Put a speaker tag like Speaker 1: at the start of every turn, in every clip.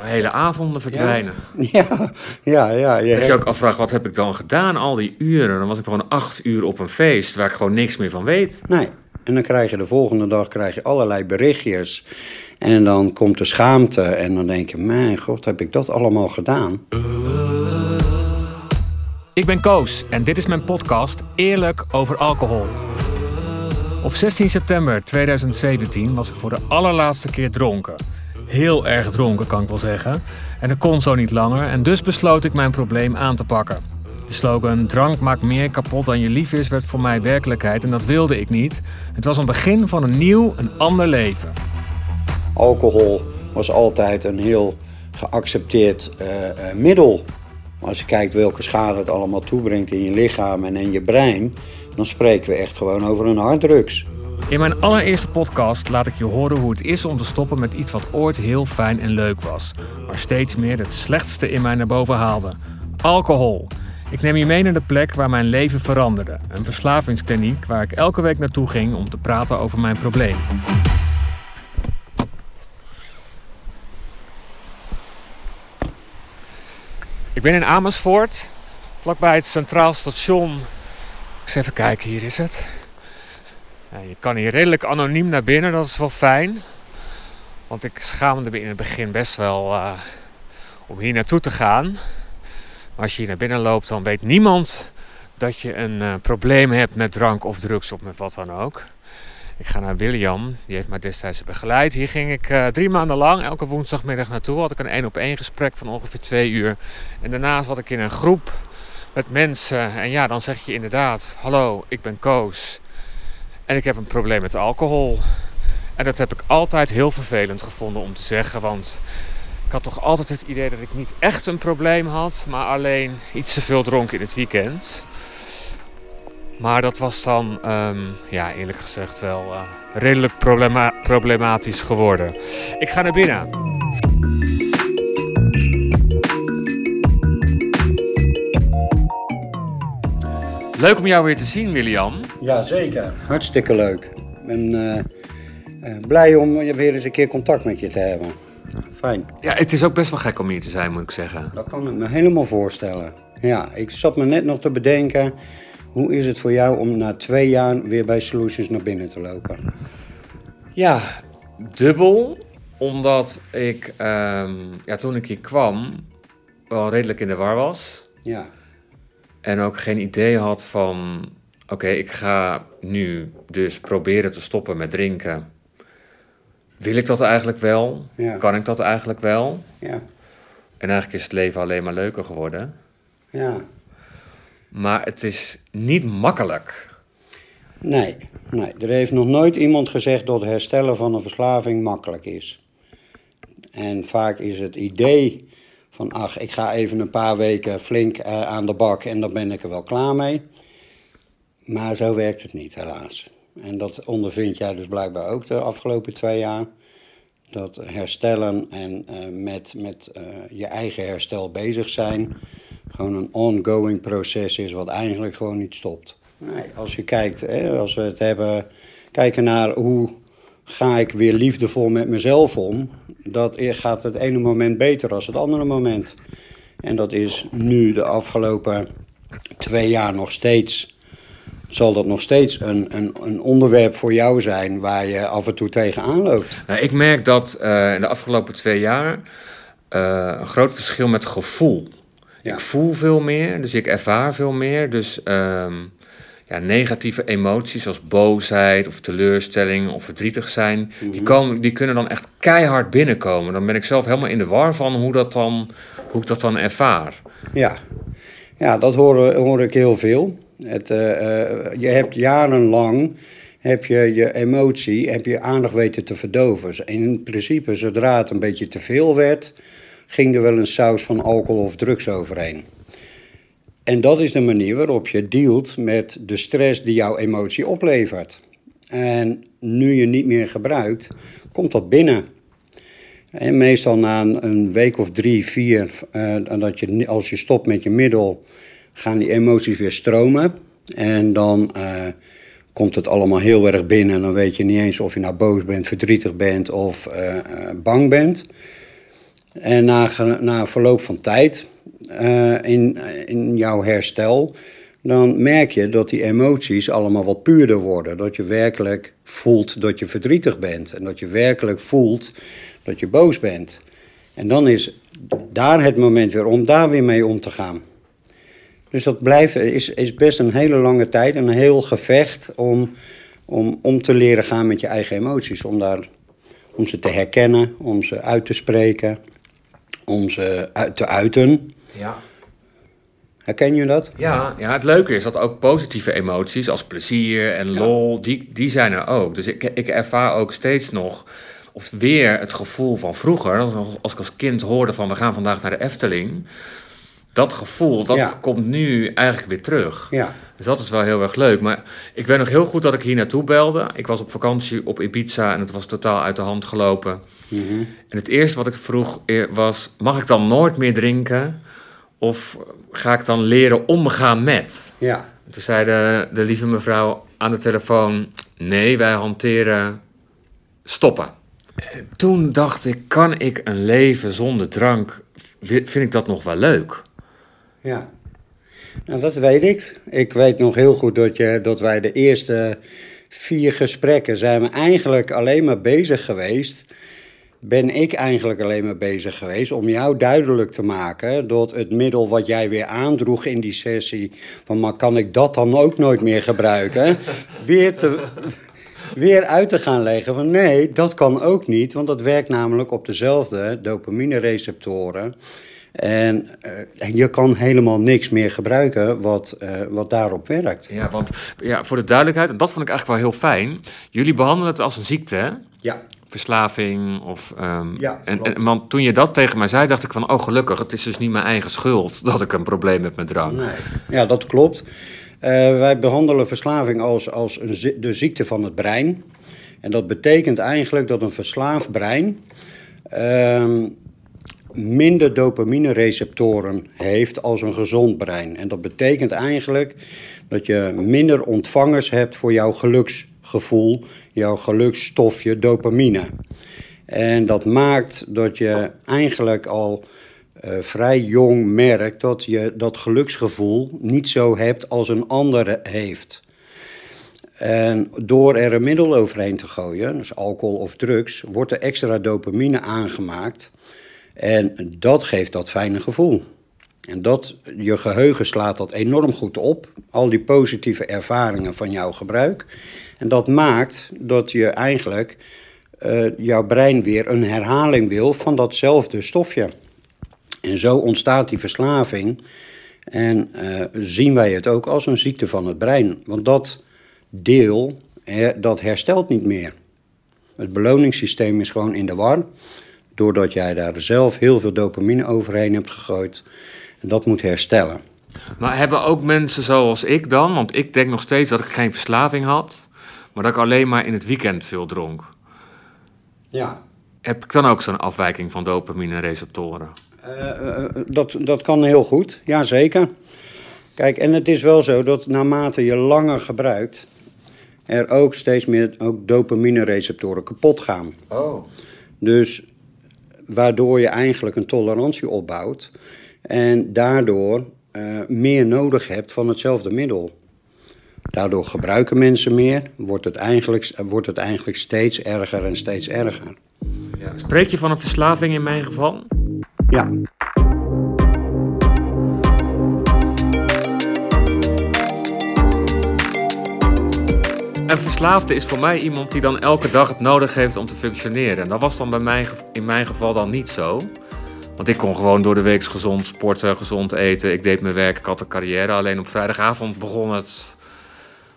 Speaker 1: Hele avonden verdwijnen.
Speaker 2: Ja, ja, ja. Je
Speaker 1: Dat je ook afvraagt, wat heb ik dan gedaan al die uren? Dan was ik gewoon acht uur op een feest waar ik gewoon niks meer van weet.
Speaker 2: Nee. En dan krijg je de volgende dag krijg je allerlei berichtjes. En dan komt de schaamte. En dan denk je, mijn god, heb ik dat allemaal gedaan?
Speaker 3: Ik ben Koos en dit is mijn podcast Eerlijk over alcohol. Op 16 september 2017 was ik voor de allerlaatste keer dronken. Heel erg dronken kan ik wel zeggen. En dat kon zo niet langer en dus besloot ik mijn probleem aan te pakken. De slogan drank maakt meer kapot dan je lief is werd voor mij werkelijkheid en dat wilde ik niet. Het was een begin van een nieuw, een ander leven.
Speaker 2: Alcohol was altijd een heel geaccepteerd eh, eh, middel. Maar als je kijkt welke schade het allemaal toebrengt in je lichaam en in je brein, dan spreken we echt gewoon over een harddrugs.
Speaker 3: In mijn allereerste podcast laat ik je horen hoe het is om te stoppen met iets wat ooit heel fijn en leuk was, maar steeds meer het slechtste in mij naar boven haalde: alcohol. Ik neem je mee naar de plek waar mijn leven veranderde, een verslavingskliniek waar ik elke week naartoe ging om te praten over mijn probleem. Ik ben in Amersfoort, vlakbij het Centraal Station. Eens even kijken, hier is het. Je kan hier redelijk anoniem naar binnen, dat is wel fijn. Want ik schaamde me in het begin best wel eh, om hier naartoe te gaan. Maar als je hier naar binnen loopt, dan weet niemand dat je een eh, probleem hebt met drank of drugs of met wat dan ook. Ik ga naar William, die heeft mij destijds begeleid. Hier ging ik eh, drie maanden lang, elke woensdagmiddag naartoe. Had ik een één op één gesprek van ongeveer twee uur. En daarna zat ik in een groep met mensen. En ja, dan zeg je inderdaad: Hallo, ik ben Koos. En ik heb een probleem met alcohol. En dat heb ik altijd heel vervelend gevonden om te zeggen. Want ik had toch altijd het idee dat ik niet echt een probleem had, maar alleen iets te veel dronken in het weekend. Maar dat was dan, ehm, ja, eerlijk gezegd, wel eh, redelijk problema- problematisch geworden. Ik ga naar binnen.
Speaker 1: Leuk om jou weer te zien, William.
Speaker 2: Ja, zeker. Hartstikke leuk. Ik ben eh, eh, blij om weer eens een keer contact met je te hebben. Fijn.
Speaker 1: Ja, het is ook best wel gek om hier te zijn, moet ik zeggen.
Speaker 2: Dat kan ik me helemaal voorstellen. Ja, ik zat me net nog te bedenken. Hoe is het voor jou om na twee jaar weer bij Solutions naar binnen te lopen?
Speaker 1: Ja, dubbel. Omdat ik, ehm, ja, toen ik hier kwam, wel redelijk in de war was.
Speaker 2: Ja,
Speaker 1: En ook geen idee had van, oké, ik ga nu dus proberen te stoppen met drinken. Wil ik dat eigenlijk wel?
Speaker 2: Ja.
Speaker 1: Kan ik dat eigenlijk wel?
Speaker 2: ja,
Speaker 1: En eigenlijk is het leven alleen maar leuker geworden.
Speaker 2: ja.
Speaker 1: Maar het is niet makkelijk.
Speaker 2: Nee, nee, er heeft nog nooit iemand gezegd dat herstellen van een verslaving makkelijk is. En vaak is het idee van, ach, ik ga even een paar weken flink eh, aan de bak en dan ben ik er wel klaar mee. Maar zo werkt het niet, helaas. En dat ondervind jij dus blijkbaar ook de afgelopen twee jaar. Dat herstellen en eh, met, met eh, je eigen herstel bezig zijn gewoon een ongoing proces is wat eigenlijk gewoon niet stopt. Nee, als je kijkt, hè, als we het hebben, kijken naar hoe ga ik weer liefdevol met mezelf om, dat gaat het ene moment beter dan het andere moment. En dat is nu de afgelopen twee jaar nog steeds, zal dat nog steeds een, een, een onderwerp voor jou zijn waar je af en toe tegenaan loopt.
Speaker 1: Nou, ik merk dat eh, in de afgelopen twee jaar eh, een groot verschil met gevoel.
Speaker 2: Ja.
Speaker 1: Ik voel veel meer, dus ik ervaar veel meer. Dus ehm, ja, negatieve emoties zoals boosheid of teleurstelling of verdrietig zijn, die, komen, die kunnen dan echt keihard binnenkomen. Dan ben ik zelf helemaal in de war van hoe, dat dan, hoe ik dat dan ervaar.
Speaker 2: Ja, ja dat hoor, hoor ik heel veel. Het, eh, eh, je hebt jarenlang heb je, je emotie, heb je aandacht weten te verdoven. En in principe, zodra het een beetje te veel werd, ging er wel een saus van alcohol of drugs overheen. En dat is de manier waarop je dealt met de stress die jouw emotie oplevert. En nu je niet meer gebruikt, komt dat binnen. En meestal na een, week of drie, vier, eh, dat je, als je stopt met je middel, gaan die emoties weer stromen. En dan eh, komt het allemaal heel erg binnen. En dan weet je niet eens of je nou boos bent, verdrietig bent of eh, bang bent. En na, na verloop van tijd eh, in, in jouw herstel, dan merk je dat die emoties allemaal wat puurder worden. Dat je werkelijk voelt dat je verdrietig bent. En dat je werkelijk voelt dat je boos bent. En dan is daar het moment weer om daar weer mee om te gaan. Dus dat blijven is, is best een hele lange tijd, een heel gevecht om, om, om te leren gaan met je eigen emoties. Om, daar, om ze te herkennen, om ze uit te spreken, om ze uit te uiten.
Speaker 3: Ja.
Speaker 2: Herken je dat?
Speaker 3: Ja, ja, het leuke is dat ook positieve emoties als plezier en lol, die, die zijn er ook. Dus ik, ik ervaar ook steeds nog, of weer het gevoel van vroeger, als, als ik als kind hoorde van we gaan vandaag naar de Efteling. Dat gevoel, dat
Speaker 2: Ja.
Speaker 3: komt nu eigenlijk weer terug.
Speaker 2: Ja.
Speaker 3: Dus dat is wel heel erg leuk. Maar ik weet nog heel goed dat ik hier naartoe belde. Ik was op vakantie op Ibiza en het was totaal uit de hand gelopen. En het eerste wat ik vroeg eh, was: mag ik dan nooit meer drinken? Of ga ik dan leren omgaan met?
Speaker 2: Ja.
Speaker 3: En Toen zei de, de lieve mevrouw aan de telefoon: nee, wij hanteren stoppen. En toen dacht ik: kan ik een leven zonder drank? Vind ik dat nog wel leuk?
Speaker 2: Ja. Nou, dat weet ik. Ik weet nog heel goed dat, je, dat wij de eerste vier gesprekken zijn we eigenlijk alleen maar bezig geweest. Ben ik eigenlijk alleen maar bezig geweest om jou duidelijk te maken dat het middel wat jij weer aandroeg in die sessie, van maar kan ik dat dan ook nooit meer gebruiken, weer, te, weer uit te gaan leggen van nee, dat kan ook niet, want dat werkt namelijk op dezelfde dopamine-receptoren. En eh, je kan helemaal niks meer gebruiken wat, eh, wat daarop werkt.
Speaker 3: Ja, want ja, voor de duidelijkheid, en dat vond ik eigenlijk wel heel fijn. Jullie behandelen het als een ziekte, hè?
Speaker 2: Ja,
Speaker 3: verslaving. Of, ehm,
Speaker 2: Ja,
Speaker 3: en, en, want toen je dat tegen mij zei, dacht ik van, oh gelukkig, het is dus niet mijn eigen schuld dat ik een probleem heb met drank.
Speaker 2: nee. ja dat klopt. Eh, wij behandelen verslaving als, als een, de ziekte van het brein. En dat betekent eigenlijk dat een verslaafd brein ehm, minder dopamine-receptoren heeft als een gezond brein. En dat betekent eigenlijk dat je minder ontvangers hebt voor jouw geluksgevoel, jouw geluksstofje dopamine. En dat maakt dat je eigenlijk al eh, vrij jong merkt dat je dat geluksgevoel niet zo hebt als een ander heeft. En door er een middel overheen te gooien, dus alcohol of drugs, wordt er extra dopamine aangemaakt. En dat geeft dat fijne gevoel. En dat, je geheugen slaat dat enorm goed op, al die positieve ervaringen van jouw gebruik. En dat maakt dat je eigenlijk eh, jouw brein weer een herhaling wil van datzelfde stofje. En zo ontstaat die verslaving. En eh, zien wij het ook als een ziekte van het brein. Want dat deel, dat herstelt niet meer. Het beloningssysteem is gewoon in de war. Doordat jij daar zelf heel veel dopamine overheen hebt gegooid. En dat moet herstellen.
Speaker 3: Maar hebben ook mensen zoals ik dan, want ik denk nog steeds dat ik geen verslaving had, maar dat ik alleen maar in het weekend veel dronk.
Speaker 2: Ja.
Speaker 3: Heb ik dan ook zo'n afwijking van dopamine-receptoren?
Speaker 2: Eh, eh, dat, dat kan heel goed, ja zeker. Kijk, en het is wel zo dat naarmate je langer gebruikt, er ook steeds meer ook dopamine-receptoren kapot gaan.
Speaker 3: Oh.
Speaker 2: Dus waardoor je eigenlijk een tolerantie opbouwt en daardoor eh, meer nodig hebt van hetzelfde middel. Daardoor gebruiken mensen meer, wordt het eigenlijk, wordt het eigenlijk steeds erger en steeds erger.
Speaker 3: Ja. Spreek je van een verslaving in mijn geval?
Speaker 2: Ja,
Speaker 3: Een verslaafde is voor mij iemand die dan elke dag het nodig heeft om te functioneren. En dat was dan bij mij, in mijn geval dan niet zo. Want ik kon gewoon door de week gezond sporten, gezond eten. Ik deed mijn werk, ik had een carrière. Alleen op vrijdagavond begon het.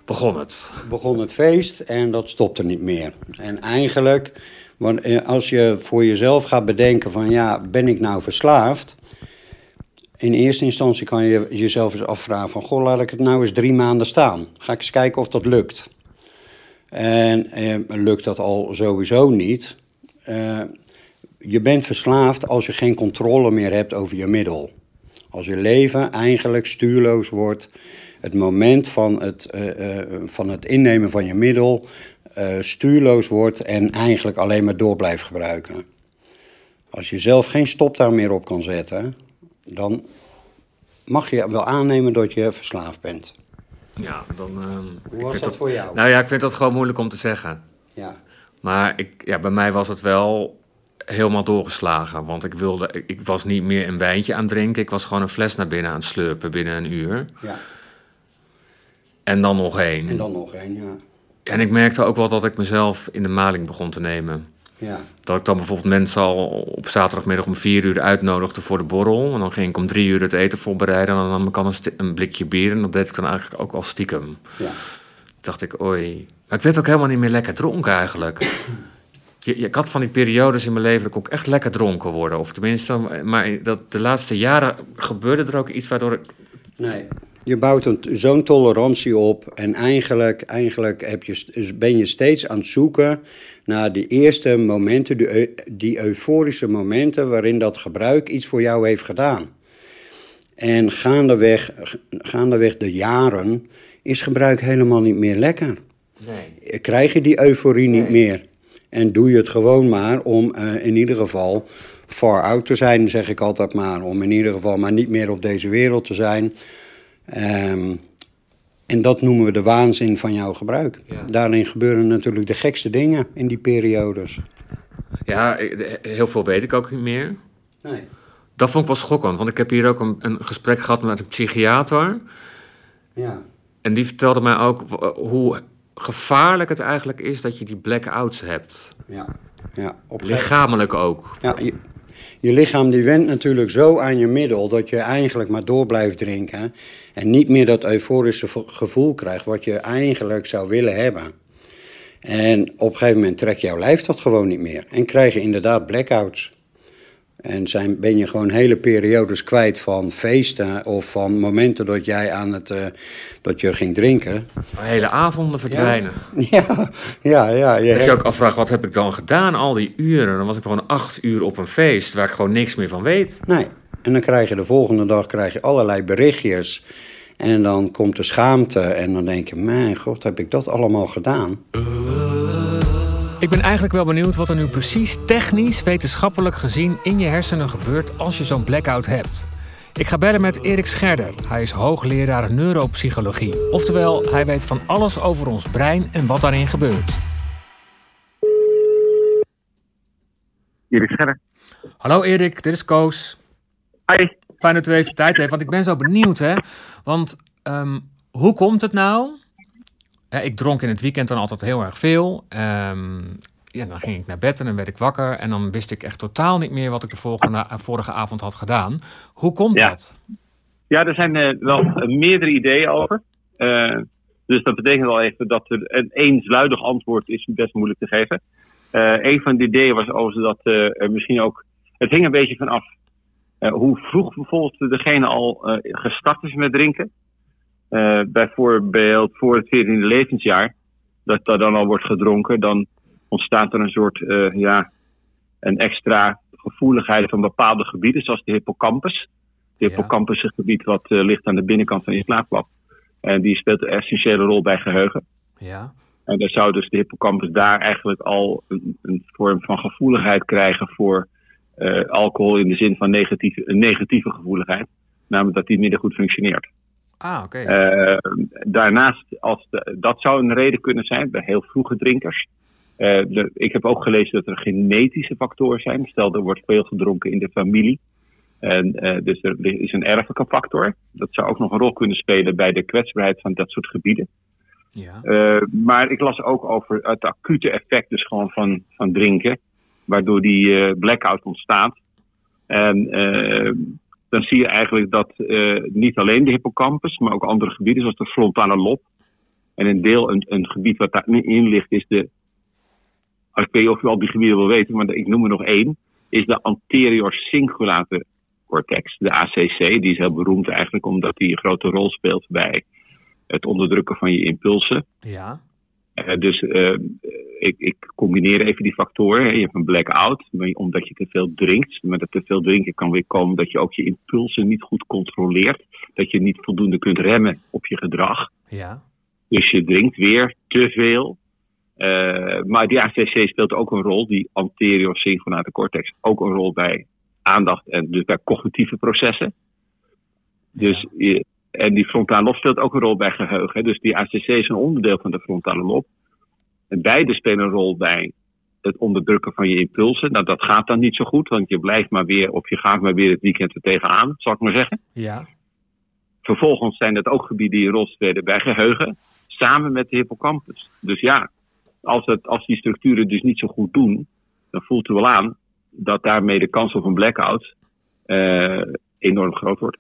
Speaker 3: Begon het.
Speaker 2: begon het feest en dat stopte niet meer. En eigenlijk, eh, als je voor jezelf gaat bedenken van ja, ben ik nou verslaafd? In eerste instantie kan je jezelf eens afvragen van goh, laat ik het nou eens drie maanden staan. Ga ik eens kijken of dat lukt. En eh, lukt dat al sowieso niet. Eh, je bent verslaafd als je geen controle meer hebt over je middel. Als je leven eigenlijk stuurloos wordt, het moment van het, eh, van het innemen van je middel stuurloos wordt en eigenlijk alleen maar door blijft gebruiken. Als je zelf geen stop daar meer op kan zetten, dan mag je wel aannemen dat je verslaafd bent.
Speaker 3: Ja, dan... ehm,
Speaker 2: Hoe was dat voor jou?
Speaker 3: Nou ja, ik vind dat gewoon moeilijk om te zeggen.
Speaker 2: Ja,
Speaker 3: Maar ik, ja, bij mij was het wel helemaal doorgeslagen. Want ik, wilde, ik, ik was niet meer een wijntje aan het drinken. Ik was gewoon een fles naar binnen aan het slurpen binnen een uur.
Speaker 2: ja.
Speaker 3: En dan nog één.
Speaker 2: En dan nog één, ja.
Speaker 3: En ik merkte ook wel dat ik mezelf in de maling begon te nemen.
Speaker 2: Ja,
Speaker 3: Dat ik dan bijvoorbeeld mensen al op zaterdagmiddag om vier uur uitnodigde voor de borrel. En dan ging ik om drie uur het eten voorbereiden. En dan nam ik al een, blikje bier. En dat deed ik dan eigenlijk ook al stiekem.
Speaker 2: ja.
Speaker 3: Dacht ik, oei. Maar ik werd ook helemaal niet meer lekker dronken eigenlijk. Je, je, ik had van die periodes in mijn leven dat ik ook echt lekker dronken worden. Of tenminste, maar dat de laatste jaren gebeurde er ook iets waardoor ik...
Speaker 2: Nee. Je bouwt zo'n tolerantie op en eigenlijk, eigenlijk heb je, ben je steeds aan het zoeken naar die eerste momenten, die, die euforische momenten waarin dat gebruik iets voor jou heeft gedaan. En gaandeweg, gaandeweg de jaren is gebruik helemaal niet meer lekker.
Speaker 3: Nee.
Speaker 2: Krijg je die euforie niet meer. En doe je het gewoon maar om eh, in ieder geval far out te zijn, zeg ik altijd maar. Om in ieder geval maar niet meer op deze wereld te zijn. Ehm, en dat noemen we de waanzin van jouw gebruik.
Speaker 3: Ja.
Speaker 2: Daarin gebeuren natuurlijk de gekste dingen in die periodes.
Speaker 3: Ja, heel veel weet ik ook niet meer.
Speaker 2: Nee.
Speaker 3: Dat vond ik wel schokkend, want ik heb hier ook een, een gesprek gehad met een psychiater.
Speaker 2: Ja.
Speaker 3: En die vertelde mij ook hoe gevaarlijk het eigenlijk is dat je die blackouts hebt.
Speaker 2: Ja. ja.
Speaker 3: Lichamelijk ook.
Speaker 2: Ja, je, je lichaam die went natuurlijk zo aan je middel dat je eigenlijk maar door blijft drinken en niet meer dat euforische vo- gevoel krijgt wat je eigenlijk zou willen hebben. En op een gegeven moment trekt jouw lijf dat gewoon niet meer en krijg je inderdaad blackouts. En zijn, ben je gewoon hele periodes kwijt van feesten of van momenten dat jij aan het, eh, dat je ging drinken.
Speaker 3: Hele avonden verdwijnen.
Speaker 2: Ja, ja, ja. Je
Speaker 3: Dat je ook afvraagt, wat heb ik dan gedaan al die uren? Dan was ik gewoon acht uur op een feest waar ik gewoon niks meer van weet.
Speaker 2: Nee. En dan krijg je de volgende dag krijg je allerlei berichtjes. En dan komt de schaamte en dan denk je, mijn god, heb ik dat allemaal gedaan?
Speaker 4: Ik ben eigenlijk wel benieuwd wat er nu precies technisch, wetenschappelijk gezien in je hersenen gebeurt als je zo'n blackout hebt. Ik ga bellen met Erik Scherder. Hij is hoogleraar neuropsychologie. Oftewel, hij weet van alles over ons brein en wat daarin gebeurt.
Speaker 5: Erik Scherder.
Speaker 4: Hallo Erik, dit is Koos.
Speaker 5: Hi.
Speaker 4: Fijn dat u even tijd heeft, want ik ben zo benieuwd, hè. Want ehm, hoe komt het nou? Ja, ik dronk in het weekend dan altijd heel erg veel. Ehm, ja, dan ging ik naar bed en dan werd ik wakker. En dan wist ik echt totaal niet meer wat ik de volgende, eh, vorige avond had gedaan. Hoe komt
Speaker 5: Ja.
Speaker 4: dat?
Speaker 5: Ja, er zijn eh, wel eh, meerdere ideeën over. Eh, dus dat betekent al even dat er een eensluidig antwoord is best moeilijk te geven. Eh een van de ideeën was overigens dat eh, misschien ook... Het hing een beetje vanaf eh hoe vroeg bijvoorbeeld degene al eh, gestart is met drinken. Eh, bijvoorbeeld voor het 14e levensjaar, dat daar dan al wordt gedronken, dan ontstaat er een soort, eh, ja, een extra gevoeligheid van bepaalde gebieden, zoals de hippocampus. De hippocampus is een gebied wat eh, ligt aan de binnenkant van je slaapklap. En die speelt een essentiële rol bij geheugen.
Speaker 4: Ja,
Speaker 5: En dan zou dus de hippocampus daar eigenlijk al een, een vorm van gevoeligheid krijgen voor alcohol in de zin van negatieve, een negatieve gevoeligheid. Namelijk dat die minder goed functioneert.
Speaker 4: Ah, oké.
Speaker 5: Eh, daarnaast, als de- dat zou een reden kunnen zijn bij heel vroege drinkers. Eh, de- ik heb ook gelezen dat er genetische factoren zijn. Stel, er wordt veel gedronken in de familie. En, eh, dus er is een erfelijke factor. Dat zou ook nog een rol kunnen spelen bij de kwetsbaarheid van dat soort gebieden.
Speaker 4: ja.
Speaker 5: Maar ik las ook over het acute effect dus gewoon van, van drinken. Waardoor die eh, blackout ontstaat. En dan zie je eigenlijk dat eh, niet alleen de hippocampus, maar ook andere gebieden zoals de frontale lob. En een deel, een, een gebied wat daarin ligt, is de. Ik weet niet of u al die gebieden wil weten, maar ik noem er nog één. Is de anterior cingulate cortex, de ACC. Die is heel beroemd eigenlijk omdat die een grote rol speelt bij het onderdrukken van je impulsen.
Speaker 4: ja.
Speaker 5: Eh, dus eh, ik, ik combineer even die factoren. hè. Je hebt een blackout, omdat je te veel drinkt. Maar dat te veel drinken kan weer komen dat je ook je impulsen niet goed controleert. Dat je niet voldoende kunt remmen op je gedrag.
Speaker 4: Ja.
Speaker 5: Dus je drinkt weer te veel. Eh, maar die ACC speelt ook een rol, die anterior syngonate cortex, ook een rol bij aandacht en dus bij cognitieve processen. Dus, je- en die frontale lob speelt ook een rol bij geheugen. Dus die ACC is een onderdeel van de frontale lob. En beide spelen een rol bij het onderdrukken van je impulsen. Nou, dat gaat dan niet zo goed, want je blijft maar weer, of je gaat maar weer het weekend er tegenaan, zal ik maar zeggen.
Speaker 3: Ja.
Speaker 5: Vervolgens zijn dat ook gebieden die een rol spelen bij geheugen, samen met de hippocampus. Dus ja, als, het, als die structuren dus niet zo goed doen, dan voelt u wel aan dat daarmee de kans op een blackout eh, enorm groot wordt.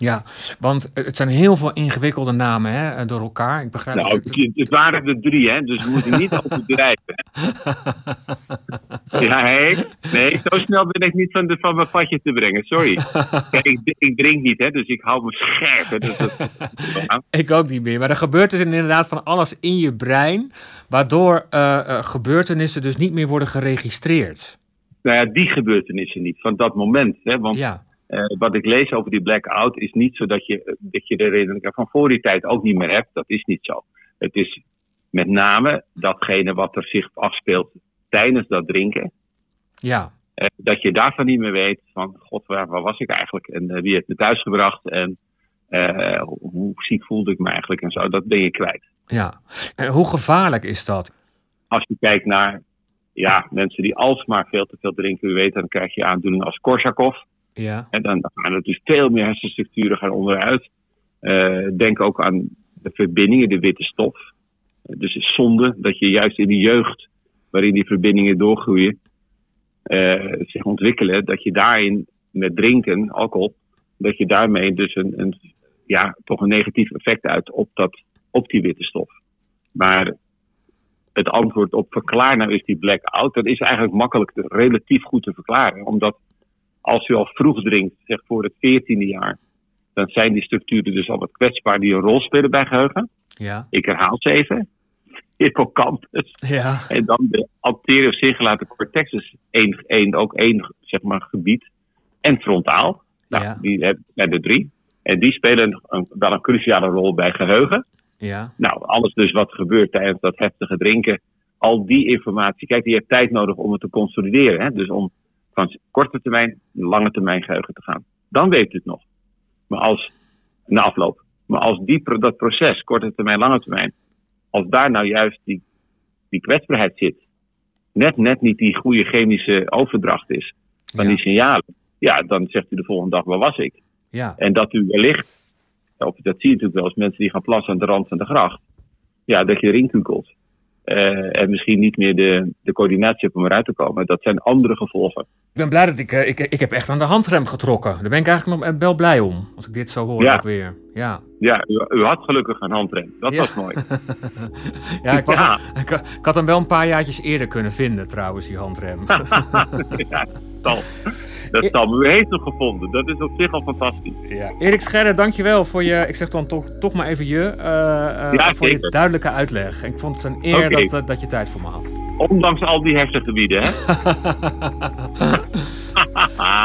Speaker 3: Ja, want het zijn heel veel ingewikkelde namen hè, eh, door elkaar. Ik begrijp
Speaker 5: Nou,
Speaker 3: het-
Speaker 5: waren er drie, hè, dus we moeten niet overdrijven. Ja, hé. Nee, zo snel ben ik niet van, de, van mijn padje te brengen, sorry. Kijk, ik, ik drink niet, hè, dus ik hou me scherp. Hè, dus dat,
Speaker 3: Ik ook niet meer. Maar er gebeurt dus inderdaad van alles in je brein, waardoor eh, eh, gebeurtenissen dus niet meer worden geregistreerd.
Speaker 5: nou ja, die gebeurtenissen niet, van dat moment. Hè, want
Speaker 3: Ja,
Speaker 5: Eh, wat ik lees over die blackout is niet zo dat je, dat je de herinneringen van voor die tijd ook niet meer hebt. Dat is niet zo. Het is met name datgene wat er zich afspeelt tijdens dat drinken.
Speaker 3: ja,
Speaker 5: eh, dat je daarvan niet meer weet van, god, waar, waar was ik eigenlijk? En eh, wie heeft me thuis gebracht? En eh, hoe ziek voelde ik me eigenlijk? En zo, dat ben je kwijt.
Speaker 3: ja. En hoe gevaarlijk is dat?
Speaker 5: Als je kijkt naar ja, mensen die alsmaar veel te veel drinken, u weet, dan krijg je aandoeningen als Korsakoff.
Speaker 3: Ja,
Speaker 5: En dan gaan dus veel meer hersenstructuren gaan onderuit. Eh, denk ook aan de verbindingen, de witte stof. Dus het is zonde dat je juist in de jeugd, waarin die verbindingen doorgroeien, eh, zich ontwikkelen, dat je daarin met drinken, alcohol, dat je daarmee dus een, een, ja, toch een negatief effect uit op, dat, op die witte stof. Maar het antwoord op verklaar nou is die blackout, dat is eigenlijk makkelijk relatief goed te verklaren. Omdat als u al vroeg drinkt, zeg voor het 14e jaar, dan zijn die structuren dus al wat kwetsbaar die een rol spelen bij geheugen.
Speaker 3: ja,
Speaker 5: Ik herhaal ze even. Hippocampus.
Speaker 3: ja,
Speaker 5: En dan de anterior cingulate cortex, dus één, één, ook één zeg maar, gebied. En frontaal. Nou,
Speaker 3: Ja.
Speaker 5: die hebben er drie. En die spelen een, wel een cruciale rol bij geheugen.
Speaker 3: ja,
Speaker 5: Nou, alles dus wat gebeurt tijdens dat heftige drinken. Al die informatie. Kijk, je hebt tijd nodig om het te consolideren. Hè? Dus om van korte termijn naar lange termijn geheugen te gaan. Dan weet u het nog. Maar als, na afloop. Maar als die, dat proces, korte termijn, lange termijn. Als daar nou juist die, die kwetsbaarheid zit. Net, net niet die goede chemische overdracht is. Van
Speaker 3: Ja.
Speaker 5: die signalen. Ja, dan zegt u de volgende dag, waar was ik?
Speaker 3: ja,
Speaker 5: En dat u wellicht, of dat zie je natuurlijk wel eens mensen die gaan plassen aan de rand van de gracht. Ja, dat je erin kukelt. Eh, en misschien niet meer de, de coördinatie hebt om eruit te komen. Dat zijn andere gevolgen.
Speaker 3: Ik ben blij dat ik, eh, ik... Ik heb echt aan de handrem getrokken. Daar ben ik eigenlijk nog wel blij om. Als ik dit zo hoor
Speaker 5: Ja.
Speaker 3: ook weer. Ja,
Speaker 5: Ja, u, u had gelukkig een handrem. Dat
Speaker 3: Ja.
Speaker 5: was mooi.
Speaker 3: ja, ik, was
Speaker 5: Ja.
Speaker 3: al- ik, ik had hem wel een paar jaartjes eerder kunnen vinden trouwens, die handrem.
Speaker 5: ja, dat zal. Dat zal. Maar u heeft hem gevonden. Dat is op zich al fantastisch.
Speaker 3: Ja. Erik Scherder, dankjewel voor je, ik zeg dan toch, toch maar even je, eh, eh,
Speaker 5: Ja,
Speaker 3: voor je duidelijke uitleg. Ik vond het een eer dat, eh, dat je tijd voor me had.
Speaker 5: Ondanks al die hersengebieden, hè?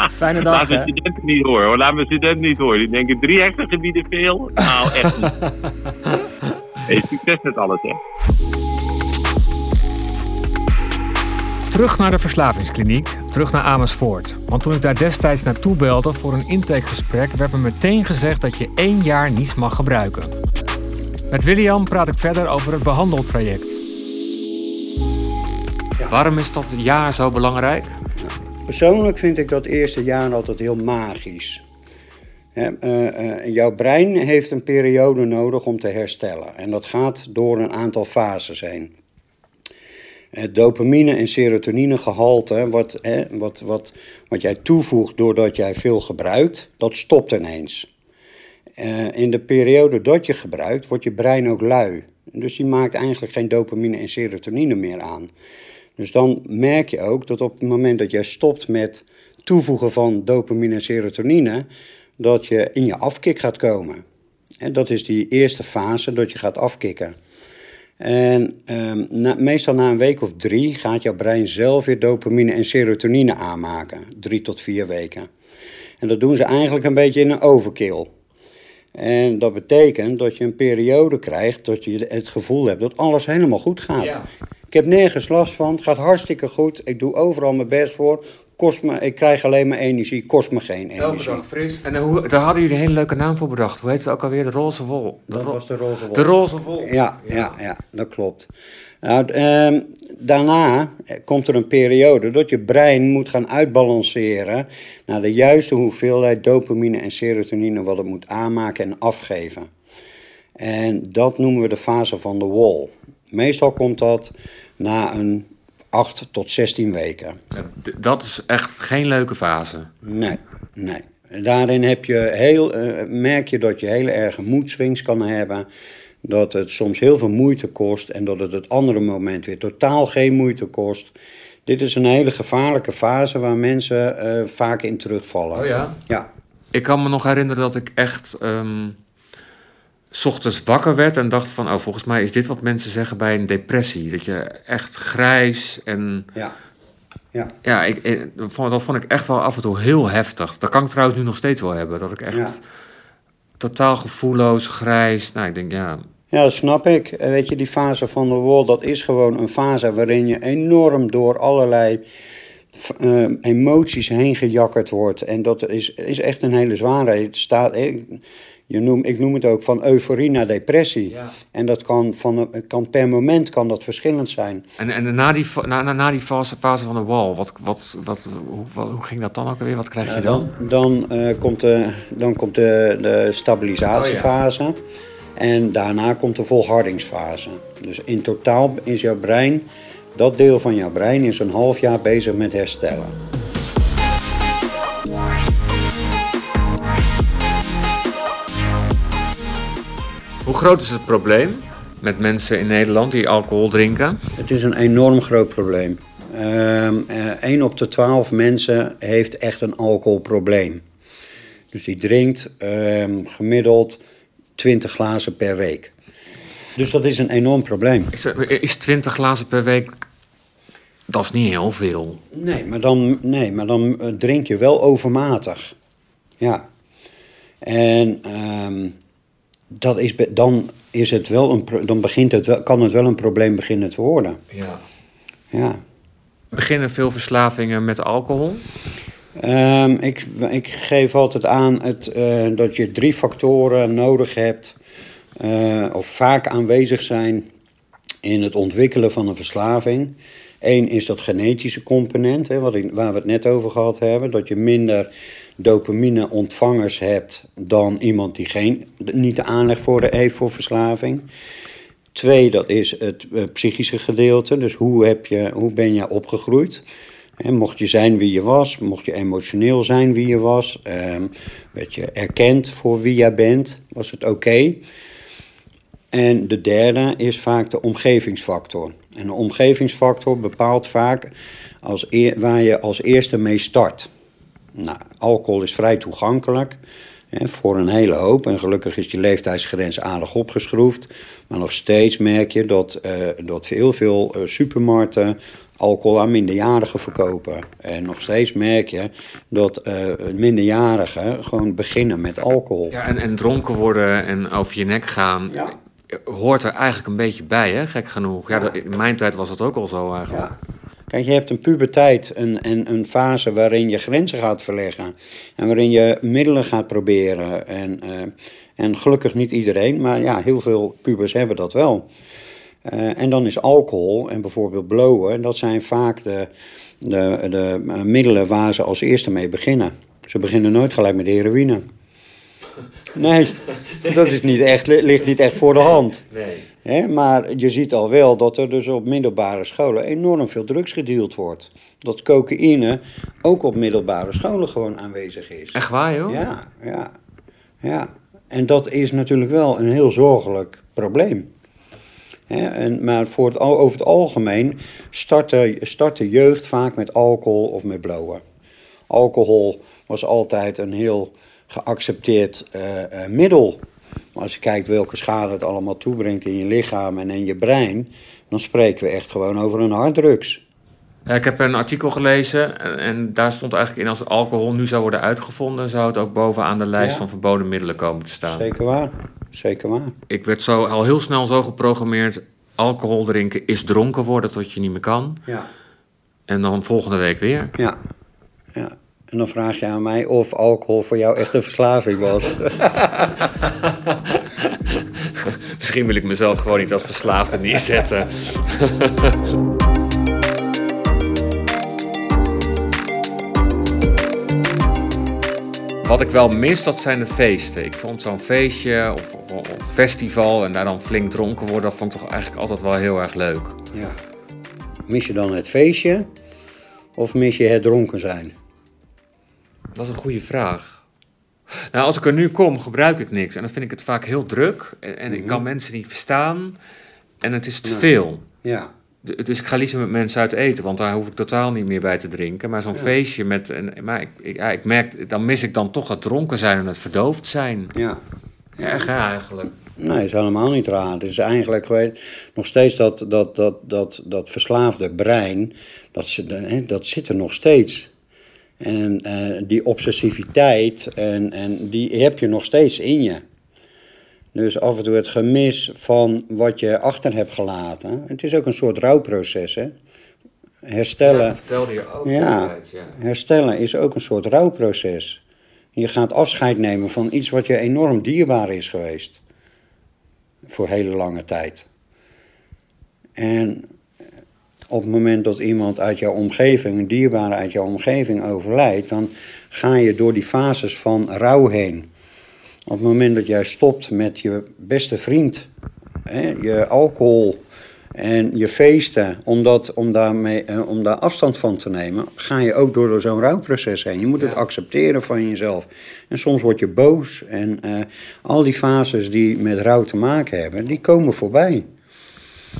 Speaker 3: Fijne
Speaker 5: Laat
Speaker 3: dag,
Speaker 5: mijn
Speaker 3: hè?
Speaker 5: studenten niet horen, hoor. Laat mijn studenten niet horen. Die denken drie hersengebieden veel. Nou, echt niet. Hey, succes met alles, hè?
Speaker 3: Terug naar de verslavingskliniek, terug naar Amersfoort. Want toen ik daar destijds naartoe belde voor een intakegesprek, werd me meteen gezegd dat je één jaar niets mag gebruiken. Met William praat ik verder over het behandeltraject. Waarom is dat jaar zo belangrijk?
Speaker 2: Persoonlijk vind ik dat eerste jaar altijd heel magisch. Eh, eh, jouw brein heeft een periode nodig om te herstellen. En dat gaat door een aantal fases heen. Het dopamine- en serotoninegehalte, wat, hè, wat, wat, wat jij toevoegt doordat jij veel gebruikt, dat stopt ineens. Eh, in de periode dat je gebruikt, wordt je brein ook lui. Dus die maakt eigenlijk geen dopamine en serotonine meer aan. Dus dan merk je ook dat op het moment dat jij stopt met toevoegen van dopamine en serotonine, dat je in je afkik gaat komen. En dat is die eerste fase dat je gaat afkicken. En ehm, na- meestal na een week of drie gaat jouw brein zelf weer dopamine en serotonine aanmaken. Drie tot vier weken. En dat doen ze eigenlijk een beetje in een overkill. En dat betekent dat je een periode krijgt dat je het gevoel hebt dat alles helemaal goed gaat.
Speaker 3: Ja.
Speaker 2: heb nergens last van. Het gaat hartstikke goed. Ik doe overal mijn best voor. Kost me, ik krijg alleen maar energie. Kost me geen
Speaker 3: Elke
Speaker 2: energie.
Speaker 3: dag fris. En hoe, daar hadden jullie een hele leuke naam voor bedacht. Hoe heet het ook alweer? De roze wol. De,
Speaker 2: Dat
Speaker 3: ro-
Speaker 2: was de roze wol.
Speaker 3: de roze wol.
Speaker 2: Ja, ja, ja, dat klopt. Nou, ehm, daarna komt er een periode dat je brein moet gaan uitbalanceren naar de juiste hoeveelheid dopamine en serotonine wat het moet aanmaken en afgeven. En dat noemen we de fase van de wall. Meestal komt dat na een 8 tot 16 weken.
Speaker 3: Dat is echt geen leuke fase.
Speaker 2: Nee, nee. Daarin heb je heel, eh, merk je dat je hele erge moedswings kan hebben. Dat het soms heel veel moeite kost en dat het het andere moment weer totaal geen moeite kost. Dit is een hele gevaarlijke fase waar mensen eh, vaak in terugvallen.
Speaker 3: Oh ja?
Speaker 2: Ja,
Speaker 3: Ik kan me nog herinneren dat ik echt... ehm, ochtends wakker werd en dacht van... Oh, volgens mij is dit wat mensen zeggen bij een depressie. Dat je echt grijs en...
Speaker 2: ja. Ja,
Speaker 3: Ja, ik, dat vond- ik echt wel af en toe heel heftig. Dat kan ik trouwens nu nog steeds wel hebben. Dat ik echt
Speaker 2: Ja.
Speaker 3: totaal gevoelloos, grijs... Nou, ik denk, ja...
Speaker 2: ja, dat snap ik. Eh, Weet je, die fase van de wol, dat is gewoon een fase waarin je enorm door allerlei eh, emoties heen gejakkerd wordt. En dat is, is echt een hele zware. Het staat, ik, je noem, ik noem het ook van euforie naar depressie.
Speaker 3: Ja.
Speaker 2: En dat kan, van, kan per moment kan dat verschillend zijn.
Speaker 3: En, en na die, na, na, na die fase, fase van de wall, wat, wat, wat, hoe, wat- hoe ging dat dan ook weer? Wat krijg je dan?
Speaker 2: dan eh, komt, de, dan komt de, de stabilisatiefase. En daarna komt de volhardingsfase. Dus in totaal is jouw brein, dat deel van jouw brein, is een half jaar bezig met herstellen.
Speaker 3: Hoe groot is het probleem met mensen in Nederland die alcohol drinken?
Speaker 2: Het is een enorm groot probleem. Ehm 1 op de 12 mensen heeft echt een alcoholprobleem. Dus die drinkt ehm, gemiddeld 20 glazen per week. Dus dat is een enorm probleem.
Speaker 3: Is, is 20 glazen per week, dat is niet heel veel.
Speaker 2: Nee, maar dan, nee, maar dan eh, drink je wel overmatig. Ja. En ehm, dat is, dan, is het wel een, dan begint het wel, kan het wel een probleem beginnen te worden.
Speaker 3: Ja.
Speaker 2: Ja.
Speaker 3: Beginnen veel verslavingen met alcohol?
Speaker 2: Ehm, ik, ik geef altijd aan het, eh, dat je drie factoren nodig hebt, eh, of vaak aanwezig zijn in het ontwikkelen van een verslaving. Eén is dat genetische component, hè, wat ik, waar we het net over gehad hebben, dat je minder dopamine-ontvangers hebt dan iemand die geen, niet de aanleg voor de, heeft voor verslaving. Twee, dat is het eh, psychische gedeelte. Dus hoe, heb je, hoe ben je opgegroeid? Hè, mocht je zijn wie je was, mocht je emotioneel zijn wie je was, ehm, werd je erkend voor wie jij bent, was het oké. En de derde is vaak de omgevingsfactor. En de omgevingsfactor bepaalt vaak als waar je als eerste mee start. Nou, alcohol is vrij toegankelijk hè, voor een hele hoop. En gelukkig is die leeftijdsgrens aardig opgeschroefd. Maar nog steeds merk je dat, eh, dat heel veel eh, supermarkten alcohol aan minderjarigen verkopen. En nog steeds merk je dat eh, minderjarigen gewoon beginnen met alcohol.
Speaker 3: Ja, en, en dronken worden en over je nek gaan,
Speaker 2: Ja.
Speaker 3: hoort er eigenlijk een beetje bij, hè? gek genoeg. Ja, in mijn tijd was dat ook al zo eigenlijk.
Speaker 2: Ja. Kijk, je hebt een puberteit en een, een fase waarin je grenzen gaat verleggen. En waarin je middelen gaat proberen. En, eh, en gelukkig niet iedereen, maar ja, heel veel pubers hebben dat wel. Eh, en dan is alcohol en bijvoorbeeld blowen, dat zijn vaak de, de, de eh, middelen waar ze als eerste mee beginnen. Ze beginnen nooit gelijk met heroïne. Nee, dat is niet echt, ligt niet echt voor de hand.
Speaker 3: Nee.
Speaker 2: Maar je ziet al wel dat er dus op middelbare scholen enorm veel drugs gedeeld wordt. Dat cocaïne ook op middelbare scholen gewoon aanwezig is.
Speaker 3: Echt waar, joh?
Speaker 2: Ja, ja, ja. En dat is natuurlijk wel een heel zorgelijk probleem. En, maar voor het, over het algemeen start de, start de jeugd vaak met alcohol of met blowen. Alcohol was altijd een heel geaccepteerd eh, eh, middel. Maar als je kijkt welke schade het allemaal toebrengt in je lichaam en in je brein, dan spreken we echt gewoon over een harddrugs.
Speaker 3: Ik heb een artikel gelezen en, en daar stond eigenlijk in als alcohol nu zou worden uitgevonden, zou het ook bovenaan de lijst
Speaker 2: Ja.
Speaker 3: van verboden middelen komen te staan.
Speaker 2: Zeker waar, zeker waar.
Speaker 3: Ik werd zo, al heel snel zo geprogrammeerd, alcohol drinken is dronken worden tot je niet meer kan.
Speaker 2: Ja.
Speaker 3: En dan volgende week weer.
Speaker 2: Ja. ja. En dan vraag je aan mij of alcohol voor jou echt een verslaving was.
Speaker 3: Misschien wil ik mezelf gewoon niet als verslaafde neerzetten. Wat ik wel mis, dat zijn de feesten. Ik vond zo'n feestje of, of, of festival en daar dan flink dronken worden, dat vond ik toch eigenlijk altijd wel heel erg leuk.
Speaker 2: ja. Mis je dan het feestje of mis je het dronken zijn?
Speaker 3: Dat is een goede vraag. Nou, als ik er nu kom, gebruik ik niks. En dan vind ik het vaak heel druk. En, en ik kan mensen niet verstaan. En het is te veel.
Speaker 2: Ja.
Speaker 3: Dus ik ga liever met mensen uit eten, want daar hoef ik totaal niet meer bij te drinken. Maar zo'n feestje met. Een, maar ik, ik, ja, ik merk, dan mis ik dan toch het dronken zijn en het verdoofd zijn.
Speaker 2: Ja.
Speaker 3: Erg eigenlijk.
Speaker 2: Nee, is helemaal niet raar. Het is eigenlijk weet, nog steeds dat, dat, dat, dat, dat verslaafde brein, dat, hè, dat zit er nog steeds. En eh, die obsessiviteit, en, en die heb je nog steeds in je. Dus af en toe het gemis van wat je achter hebt gelaten. Het is ook een soort rouwproces, hè. Herstellen.
Speaker 3: Ja, vertelde je ook
Speaker 2: Ja.
Speaker 3: ja.
Speaker 2: Herstellen is ook een soort rouwproces. Je gaat afscheid nemen van iets wat je enorm dierbaar is geweest. Voor hele lange tijd. En op het moment dat iemand uit jouw omgeving, een dierbare uit jouw omgeving overlijdt, dan ga je door die fases van rouw heen. Op het moment dat jij stopt met je beste vriend, hè, je alcohol en je feesten, om, dat, om, daarmee, eh, om daar afstand van te nemen, ga je ook door, door zo'n rouwproces heen. Je moet het accepteren van jezelf. En soms word je boos. En eh, al die fases die met rouw te maken hebben, die komen voorbij.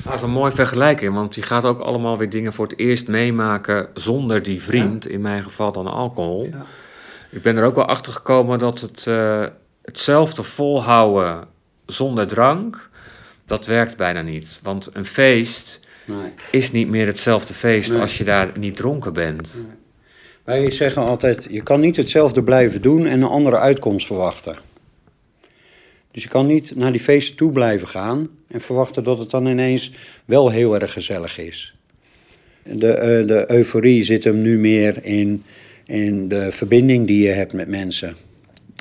Speaker 3: Dat is een mooie vergelijking, want je gaat ook allemaal weer dingen voor het eerst meemaken zonder die vriend, in mijn geval dan alcohol. Ik ben er ook wel achter gekomen dat het, eh, hetzelfde volhouden zonder drank, dat werkt bijna niet. Want een feest
Speaker 2: Nee.
Speaker 3: is niet meer hetzelfde feest
Speaker 2: Nee.
Speaker 3: als je daar niet dronken bent.
Speaker 2: Wij zeggen altijd, je kan niet hetzelfde blijven doen en een andere uitkomst verwachten. Dus je kan niet naar die feesten toe blijven gaan en verwachten dat het dan ineens wel heel erg gezellig is. De, eh, de euforie zit hem nu meer in, in de verbinding die je hebt met mensen.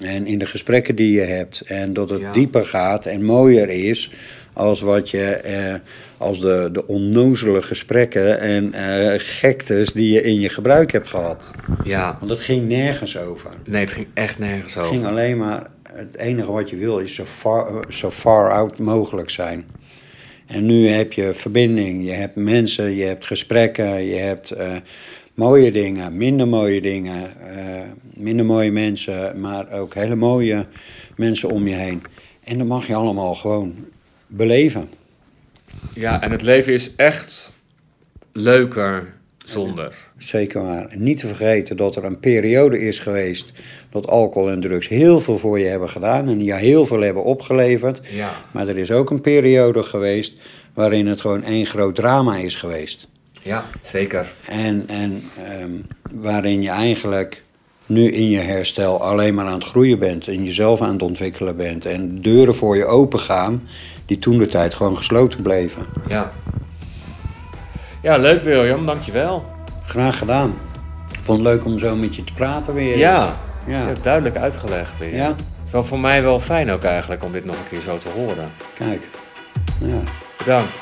Speaker 2: En in de gesprekken die je hebt. En dat het
Speaker 3: Ja.
Speaker 2: dieper gaat en mooier is als wat je, eh, als de, de onnozele gesprekken en eh, gektes die je in je gebruik hebt gehad.
Speaker 3: Ja,
Speaker 2: Want het ging nergens over.
Speaker 3: nee, het ging echt nergens
Speaker 2: Het ging
Speaker 3: over.
Speaker 2: alleen maar, het enige wat je wil is zo far, zo far out mogelijk zijn. En nu heb je verbinding, je hebt mensen, je hebt gesprekken, je hebt eh, mooie dingen, minder mooie dingen, eh, minder mooie mensen, maar ook hele mooie mensen om je heen. En dat mag je allemaal gewoon beleven.
Speaker 3: Ja, en het leven is echt leuker zonder.
Speaker 2: Zeker waar. En niet te vergeten dat er een periode is geweest dat alcohol en drugs heel veel voor je hebben gedaan en je heel veel hebben opgeleverd.
Speaker 3: Ja.
Speaker 2: Maar er is ook een periode geweest waarin het gewoon één groot drama is geweest.
Speaker 3: Ja, zeker.
Speaker 2: En, en ehm, waarin je eigenlijk nu in je herstel alleen maar aan het groeien bent en jezelf aan het ontwikkelen bent. En deuren voor je open gaan die toen de tijd gewoon gesloten bleven.
Speaker 3: Ja. Ja, leuk William, dankjewel.
Speaker 2: Graag gedaan. Ik vond het leuk om zo met je te praten weer.
Speaker 3: Ja,
Speaker 2: Ja.
Speaker 3: je hebt duidelijk uitgelegd weer.
Speaker 2: Ja,
Speaker 3: Wel voor mij wel fijn ook eigenlijk om dit nog een keer zo te horen.
Speaker 2: kijk. Ja.
Speaker 3: Bedankt.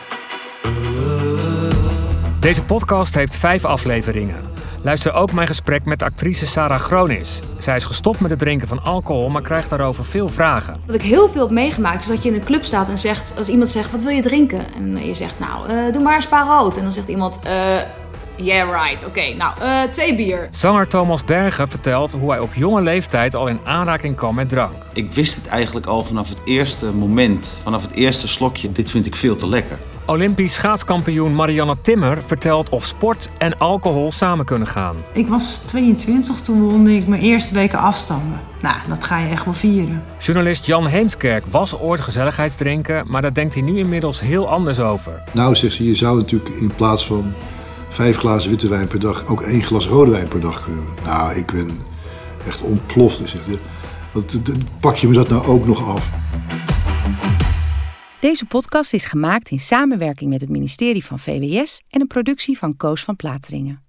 Speaker 4: Deze podcast heeft vijf afleveringen. Luister ook mijn gesprek met actrice Sarah Gronis. Zij is gestopt met het drinken van alcohol, maar krijgt daarover veel vragen.
Speaker 6: Wat ik heel veel heb meegemaakt is dat je in een club staat en zegt, als iemand zegt, wat wil je drinken? En je zegt, nou, eh, doe maar een spa rood. En dan zegt iemand, eh, yeah right, oké, nou, eh, twee bier.
Speaker 4: Zanger Thomas Bergen vertelt hoe hij op jonge leeftijd al in aanraking kwam met drank.
Speaker 7: Ik wist het eigenlijk al vanaf het eerste moment, vanaf het eerste slokje. Dit vind ik veel te lekker.
Speaker 4: Olympisch schaatskampioen Marianne Timmer vertelt of sport en alcohol samen kunnen gaan.
Speaker 8: Ik was 22, toen won ik mijn eerste weken afstanden. Nou, dat ga je echt wel vieren.
Speaker 4: Journalist Jan Heemskerk was ooit gezelligheidsdrinken, maar daar denkt hij nu inmiddels heel anders over.
Speaker 9: Nou, zegt ze, je zou natuurlijk in plaats van vijf glazen witte wijn per dag ook één glas rode wijn per dag kunnen. Nou, ik ben echt ontploft. Zegt hij. Wat, d- pak je me dat nou ook nog af?
Speaker 10: Deze podcast is gemaakt in samenwerking met het ministerie van VWS en een productie van Koos van Plateringen.